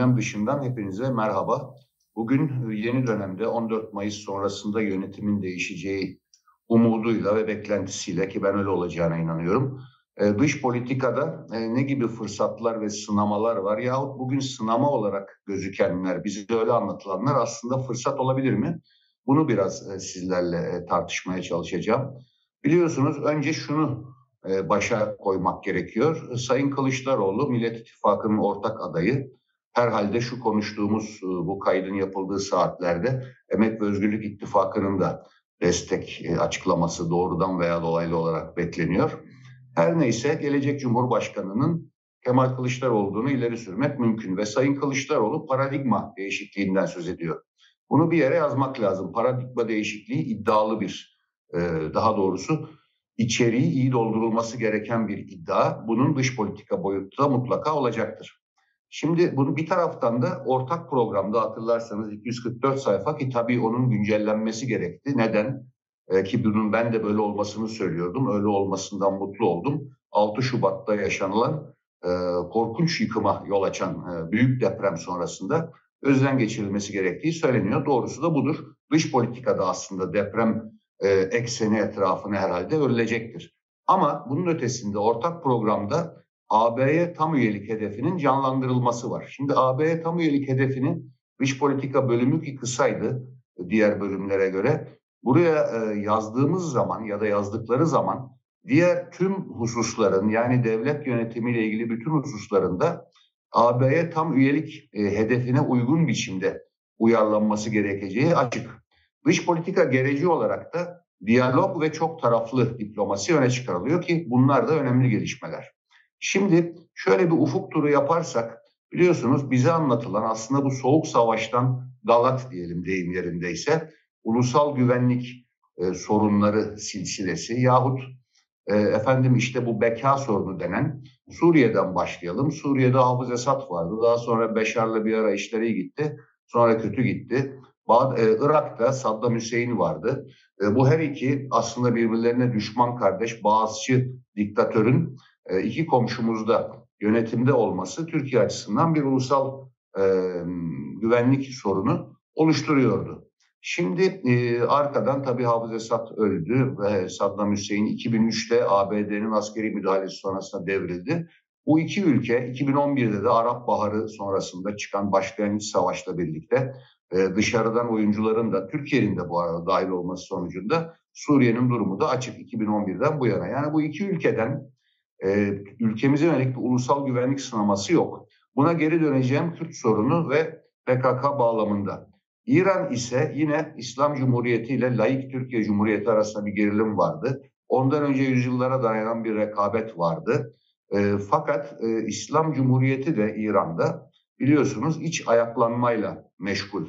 gündem dışından hepinize merhaba. Bugün yeni dönemde 14 Mayıs sonrasında yönetimin değişeceği umuduyla ve beklentisiyle ki ben öyle olacağına inanıyorum. E, dış politikada e, ne gibi fırsatlar ve sınamalar var yahut bugün sınama olarak gözükenler, bize öyle anlatılanlar aslında fırsat olabilir mi? Bunu biraz e, sizlerle e, tartışmaya çalışacağım. Biliyorsunuz önce şunu e, başa koymak gerekiyor. Sayın Kılıçdaroğlu Millet İttifakı'nın ortak adayı. Herhalde şu konuştuğumuz e, bu kaydın yapıldığı saatlerde Emek ve Özgürlük İttifakı'nın da destek e, açıklaması doğrudan veya dolaylı olarak bekleniyor. Her neyse gelecek Cumhurbaşkanı'nın Kemal Kılıçdaroğlu'nu ileri sürmek mümkün ve Sayın Kılıçdaroğlu paradigma değişikliğinden söz ediyor. Bunu bir yere yazmak lazım. Paradigma değişikliği iddialı bir, daha doğrusu içeriği iyi doldurulması gereken bir iddia. Bunun dış politika boyutu da mutlaka olacaktır. Şimdi bunu bir taraftan da ortak programda hatırlarsanız 244 sayfa ki tabii onun güncellenmesi gerekti. Neden? Ee, ki bunun ben de böyle olmasını söylüyordum. Öyle olmasından mutlu oldum. 6 Şubat'ta yaşanılan e, korkunç yıkıma yol açan e, büyük deprem sonrasında özden geçirilmesi gerektiği söyleniyor. Doğrusu da budur. Dış politikada aslında deprem e, ekseni etrafına herhalde örülecektir. Ama bunun ötesinde ortak programda AB'ye tam üyelik hedefinin canlandırılması var. Şimdi AB'ye tam üyelik hedefinin dış politika bölümü ki kısaydı diğer bölümlere göre. Buraya e, yazdığımız zaman ya da yazdıkları zaman diğer tüm hususların yani devlet yönetimiyle ilgili bütün hususlarında AB'ye tam üyelik e, hedefine uygun biçimde uyarlanması gerekeceği açık. Dış politika gereci olarak da diyalog ve çok taraflı diplomasi öne çıkarılıyor ki bunlar da önemli gelişmeler. Şimdi şöyle bir ufuk turu yaparsak biliyorsunuz bize anlatılan aslında bu soğuk savaştan galat diyelim deyim yerindeyse ulusal güvenlik e, sorunları silsilesi yahut e, efendim işte bu beka sorunu denen Suriye'den başlayalım. Suriye'de Hafız Esad vardı. Daha sonra Beşar'la bir ara işleri gitti. Sonra kötü gitti. E, Irak'ta Saddam Hüseyin vardı. E, bu her iki aslında birbirlerine düşman kardeş, Bağızçı diktatörün iki komşumuzda yönetimde olması Türkiye açısından bir ulusal güvenlik sorunu oluşturuyordu. Şimdi e, arkadan tabii Hafız Esad öldü ve Saddam Hüseyin 2003'te ABD'nin askeri müdahalesi sonrasında devrildi. Bu iki ülke 2011'de de Arap Baharı sonrasında çıkan başlayan iç savaşla birlikte e, dışarıdan oyuncuların da Türkiye'nin de bu arada dahil olması sonucunda Suriye'nin durumu da açık 2011'den bu yana. Yani bu iki ülkeden e, ülkemize yönelik bir ulusal güvenlik sınaması yok. Buna geri döneceğim Kürt sorunu ve PKK bağlamında. İran ise yine İslam Cumhuriyeti ile laik Türkiye Cumhuriyeti arasında bir gerilim vardı. Ondan önce yüzyıllara dayanan bir rekabet vardı. E, fakat e, İslam Cumhuriyeti de İran'da biliyorsunuz iç ayaklanmayla meşgul.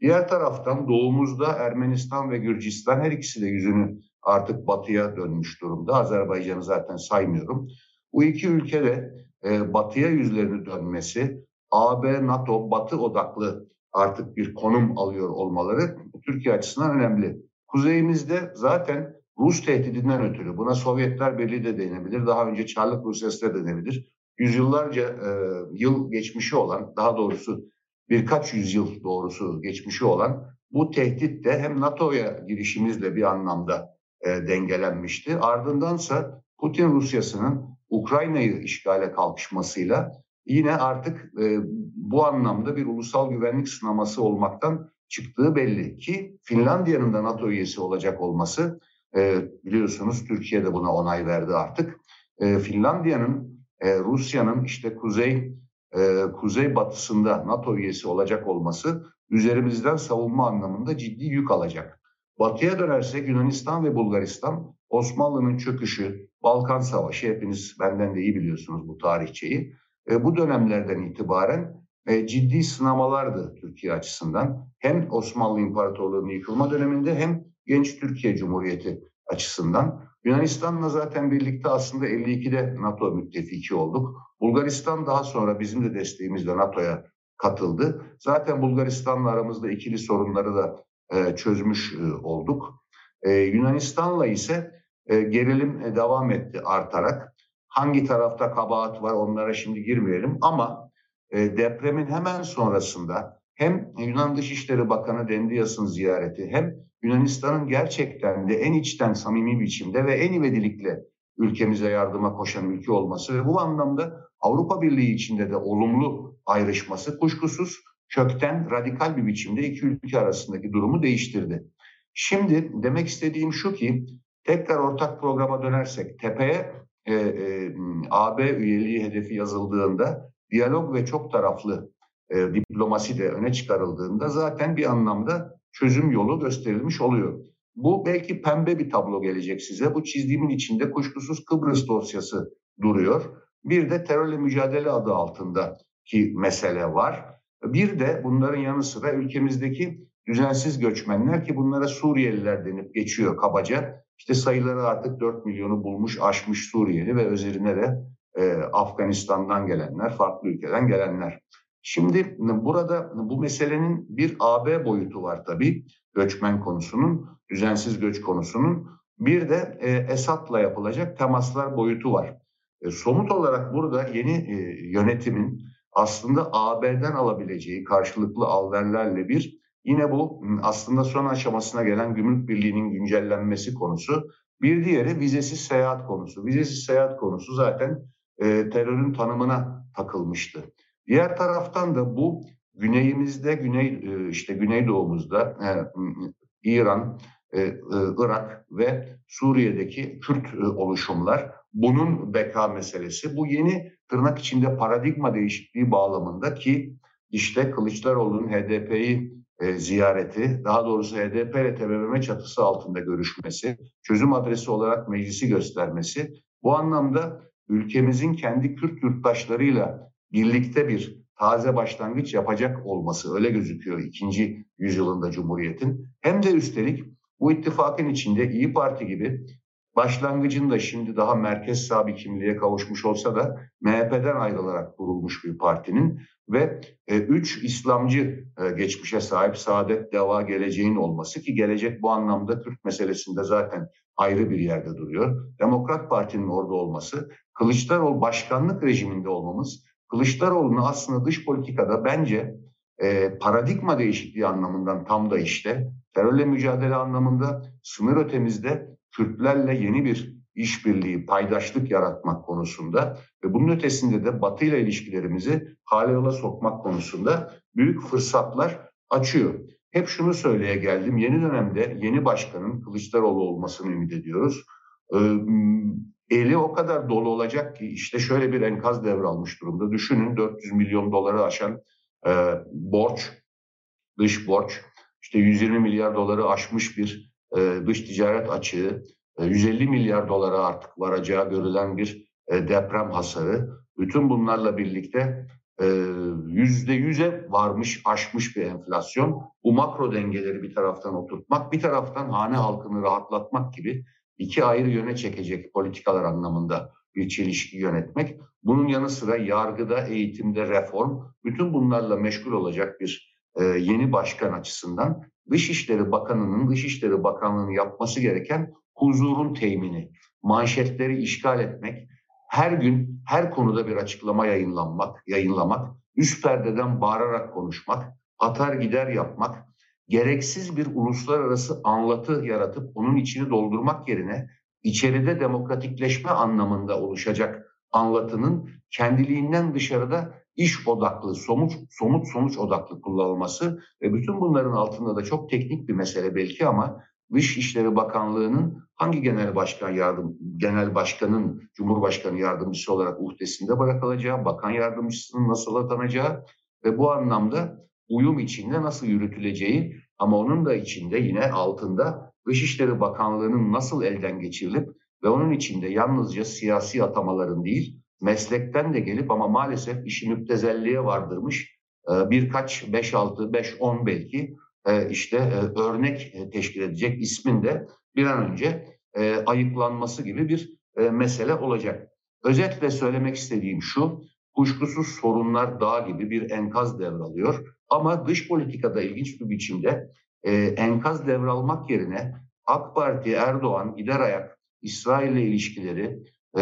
Diğer taraftan doğumuzda Ermenistan ve Gürcistan her ikisi de yüzünü artık batıya dönmüş durumda. Azerbaycan'ı zaten saymıyorum. Bu iki ülkede e, batıya yüzlerini dönmesi, AB, NATO, batı odaklı artık bir konum alıyor olmaları Türkiye açısından önemli. Kuzeyimizde zaten Rus tehdidinden ötürü buna Sovyetler Birliği de denebilir, daha önce Çarlık Rusyası da denebilir. Yüzyıllarca e, yıl geçmişi olan, daha doğrusu birkaç yüzyıl doğrusu geçmişi olan bu tehdit de hem NATO'ya girişimizle bir anlamda e, dengelenmişti. Ardındansa Putin Rusyası'nın Ukrayna'yı işgale kalkışmasıyla yine artık e, bu anlamda bir ulusal güvenlik sınaması olmaktan çıktığı belli ki Finlandiya'nın da NATO üyesi olacak olması e, biliyorsunuz Türkiye de buna onay verdi artık. E, Finlandiya'nın e, Rusya'nın işte kuzey e, kuzey batısında NATO üyesi olacak olması üzerimizden savunma anlamında ciddi yük alacak. Batıya dönersek Yunanistan ve Bulgaristan Osmanlı'nın çöküşü, Balkan Savaşı hepiniz benden de iyi biliyorsunuz bu tarihçeyi. E, bu dönemlerden itibaren e, ciddi sınamalardı Türkiye açısından. Hem Osmanlı İmparatorluğu'nun yıkılma döneminde hem genç Türkiye Cumhuriyeti açısından. Yunanistan'la zaten birlikte aslında 52'de NATO müttefiki olduk. Bulgaristan daha sonra bizim de desteğimizle NATO'ya katıldı. Zaten Bulgaristan'la aramızda ikili sorunları da e, çözmüş e, olduk. E, Yunanistan'la ise gerilim devam etti artarak. Hangi tarafta kabahat var onlara şimdi girmeyelim ama depremin hemen sonrasında hem Yunan Dışişleri Bakanı Dendias'ın ziyareti hem Yunanistan'ın gerçekten de en içten samimi biçimde ve en ivedilikle ülkemize yardıma koşan ülke olması ve bu anlamda Avrupa Birliği içinde de olumlu ayrışması kuşkusuz kökten radikal bir biçimde iki ülke arasındaki durumu değiştirdi. Şimdi demek istediğim şu ki tekrar ortak programa dönersek tepeye e, e, AB üyeliği hedefi yazıldığında diyalog ve çok taraflı e, diplomasi de öne çıkarıldığında zaten bir anlamda çözüm yolu gösterilmiş oluyor. Bu belki pembe bir tablo gelecek size. Bu çizdiğimin içinde kuşkusuz Kıbrıs dosyası duruyor. Bir de terörle mücadele adı altındaki mesele var. Bir de bunların yanı sıra ülkemizdeki düzensiz göçmenler ki bunlara Suriyeliler denip geçiyor kabaca. İşte sayıları artık 4 milyonu bulmuş, aşmış Suriyeli ve üzerine de e, Afganistan'dan gelenler, farklı ülkeden gelenler. Şimdi burada bu meselenin bir AB boyutu var tabii. Göçmen konusunun, düzensiz göç konusunun. Bir de e, Esad'la yapılacak temaslar boyutu var. E, somut olarak burada yeni e, yönetimin aslında AB'den alabileceği karşılıklı alverlerle bir yine bu aslında son aşamasına gelen gümrük birliğinin güncellenmesi konusu. Bir diğeri vizesiz seyahat konusu. Vizesiz seyahat konusu zaten e, terörün tanımına takılmıştı. Diğer taraftan da bu güneyimizde, güney e, işte güneydoğumuzda e, İran, e, Irak ve Suriye'deki Kürt oluşumlar bunun beka meselesi. Bu yeni tırnak içinde paradigma değişikliği bağlamında ki işte Kılıçdaroğlu'nun HDP'yi ziyareti, daha doğrusu HDP ile TBMM çatısı altında görüşmesi, çözüm adresi olarak meclisi göstermesi, bu anlamda ülkemizin kendi Kürt yurttaşlarıyla birlikte bir taze başlangıç yapacak olması öyle gözüküyor ikinci yüzyılında Cumhuriyet'in. Hem de üstelik bu ittifakın içinde İyi Parti gibi başlangıcında şimdi daha merkez sağ bir kimliğe kavuşmuş olsa da MHP'den ayrılarak kurulmuş bir partinin ve e, üç İslamcı e, geçmişe sahip Saadet Deva geleceğin olması ki gelecek bu anlamda Kürt meselesinde zaten ayrı bir yerde duruyor. Demokrat Parti'nin orada olması, Kılıçdaroğlu başkanlık rejiminde olmamız Kılıçdaroğlu'nu aslında dış politikada bence e, paradigma değişikliği anlamından tam da işte terörle mücadele anlamında sınır ötemizde Kürtlerle yeni bir işbirliği, paydaşlık yaratmak konusunda ve bunun ötesinde de Batı ile ilişkilerimizi hale yola sokmak konusunda büyük fırsatlar açıyor. Hep şunu söyleye geldim. Yeni dönemde yeni başkanın Kılıçdaroğlu olmasını ümit ediyoruz. Ee, eli o kadar dolu olacak ki işte şöyle bir enkaz devralmış durumda. Düşünün 400 milyon doları aşan e, borç, dış borç, işte 120 milyar doları aşmış bir e, dış ticaret açığı, e, 150 milyar dolara artık varacağı görülen bir e, deprem hasarı. Bütün bunlarla birlikte e, yüzde yüze varmış, aşmış bir enflasyon. Bu makro dengeleri bir taraftan oturtmak, bir taraftan hane halkını rahatlatmak gibi iki ayrı yöne çekecek politikalar anlamında bir çelişki yönetmek. Bunun yanı sıra yargıda, eğitimde reform, bütün bunlarla meşgul olacak bir e, yeni başkan açısından Dışişleri Bakanı'nın Dışişleri Bakanlığı'nın yapması gereken huzurun temini, manşetleri işgal etmek, her gün her konuda bir açıklama yayınlanmak, yayınlamak, üst perdeden bağırarak konuşmak, atar gider yapmak, gereksiz bir uluslararası anlatı yaratıp onun içini doldurmak yerine içeride demokratikleşme anlamında oluşacak anlatının kendiliğinden dışarıda iş odaklı, somut, somut sonuç odaklı kullanılması ve bütün bunların altında da çok teknik bir mesele belki ama Dışişleri Bakanlığı'nın hangi genel başkan yardım genel başkanın Cumhurbaşkanı yardımcısı olarak uhdesinde bırakılacağı, bakan yardımcısının nasıl atanacağı ve bu anlamda uyum içinde nasıl yürütüleceği ama onun da içinde yine altında Dışişleri Bakanlığı'nın nasıl elden geçirilip ve onun içinde yalnızca siyasi atamaların değil, meslekten de gelip ama maalesef işi müptezelliğe vardırmış e, birkaç 5-6, 5-10 belki e, işte e, örnek teşkil edecek ismin de bir an önce ayıklanması gibi bir mesele olacak. Özetle söylemek istediğim şu, kuşkusuz sorunlar dağ gibi bir enkaz devralıyor. Ama dış politikada ilginç bir biçimde enkaz devralmak yerine AK Parti Erdoğan gider ayak İsrail ile ilişkileri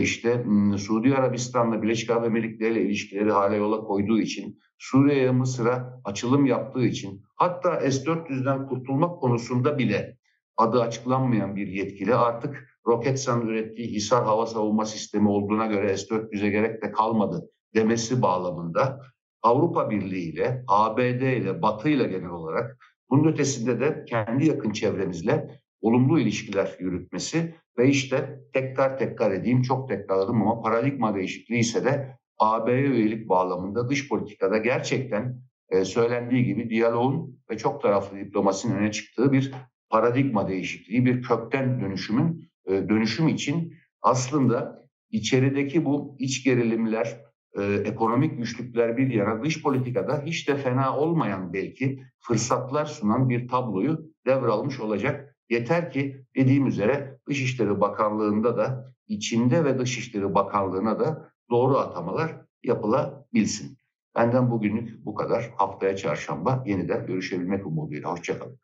işte m, Suudi Arabistan'la Birleşik Arap Emirlikleri ile ilişkileri hala yola koyduğu için, Suriye'ye Mısır'a açılım yaptığı için, hatta S-400'den kurtulmak konusunda bile adı açıklanmayan bir yetkili artık Roketsan'ın ürettiği Hisar hava savunma sistemi olduğuna göre S-400'e gerek de kalmadı demesi bağlamında Avrupa Birliği ile, ABD ile, Batı ile genel olarak bunun ötesinde de kendi yakın çevremizle olumlu ilişkiler yürütmesi ve işte tekrar tekrar edeyim çok tekrarladım ama paradigma değişikliği ise de AB'ye üyelik bağlamında dış politikada gerçekten e, söylendiği gibi diyaloğun ve çok taraflı diplomasinin öne çıktığı bir paradigma değişikliği, bir kökten dönüşümün e, dönüşüm için aslında içerideki bu iç gerilimler, e, ekonomik güçlükler bir yana dış politikada hiç de fena olmayan belki fırsatlar sunan bir tabloyu devralmış olacak. Yeter ki dediğim üzere Dışişleri Bakanlığı'nda da içinde ve Dışişleri Bakanlığı'na da doğru atamalar yapılabilsin. Benden bugünlük bu kadar. Haftaya çarşamba yeniden görüşebilmek umuduyla. Hoşçakalın.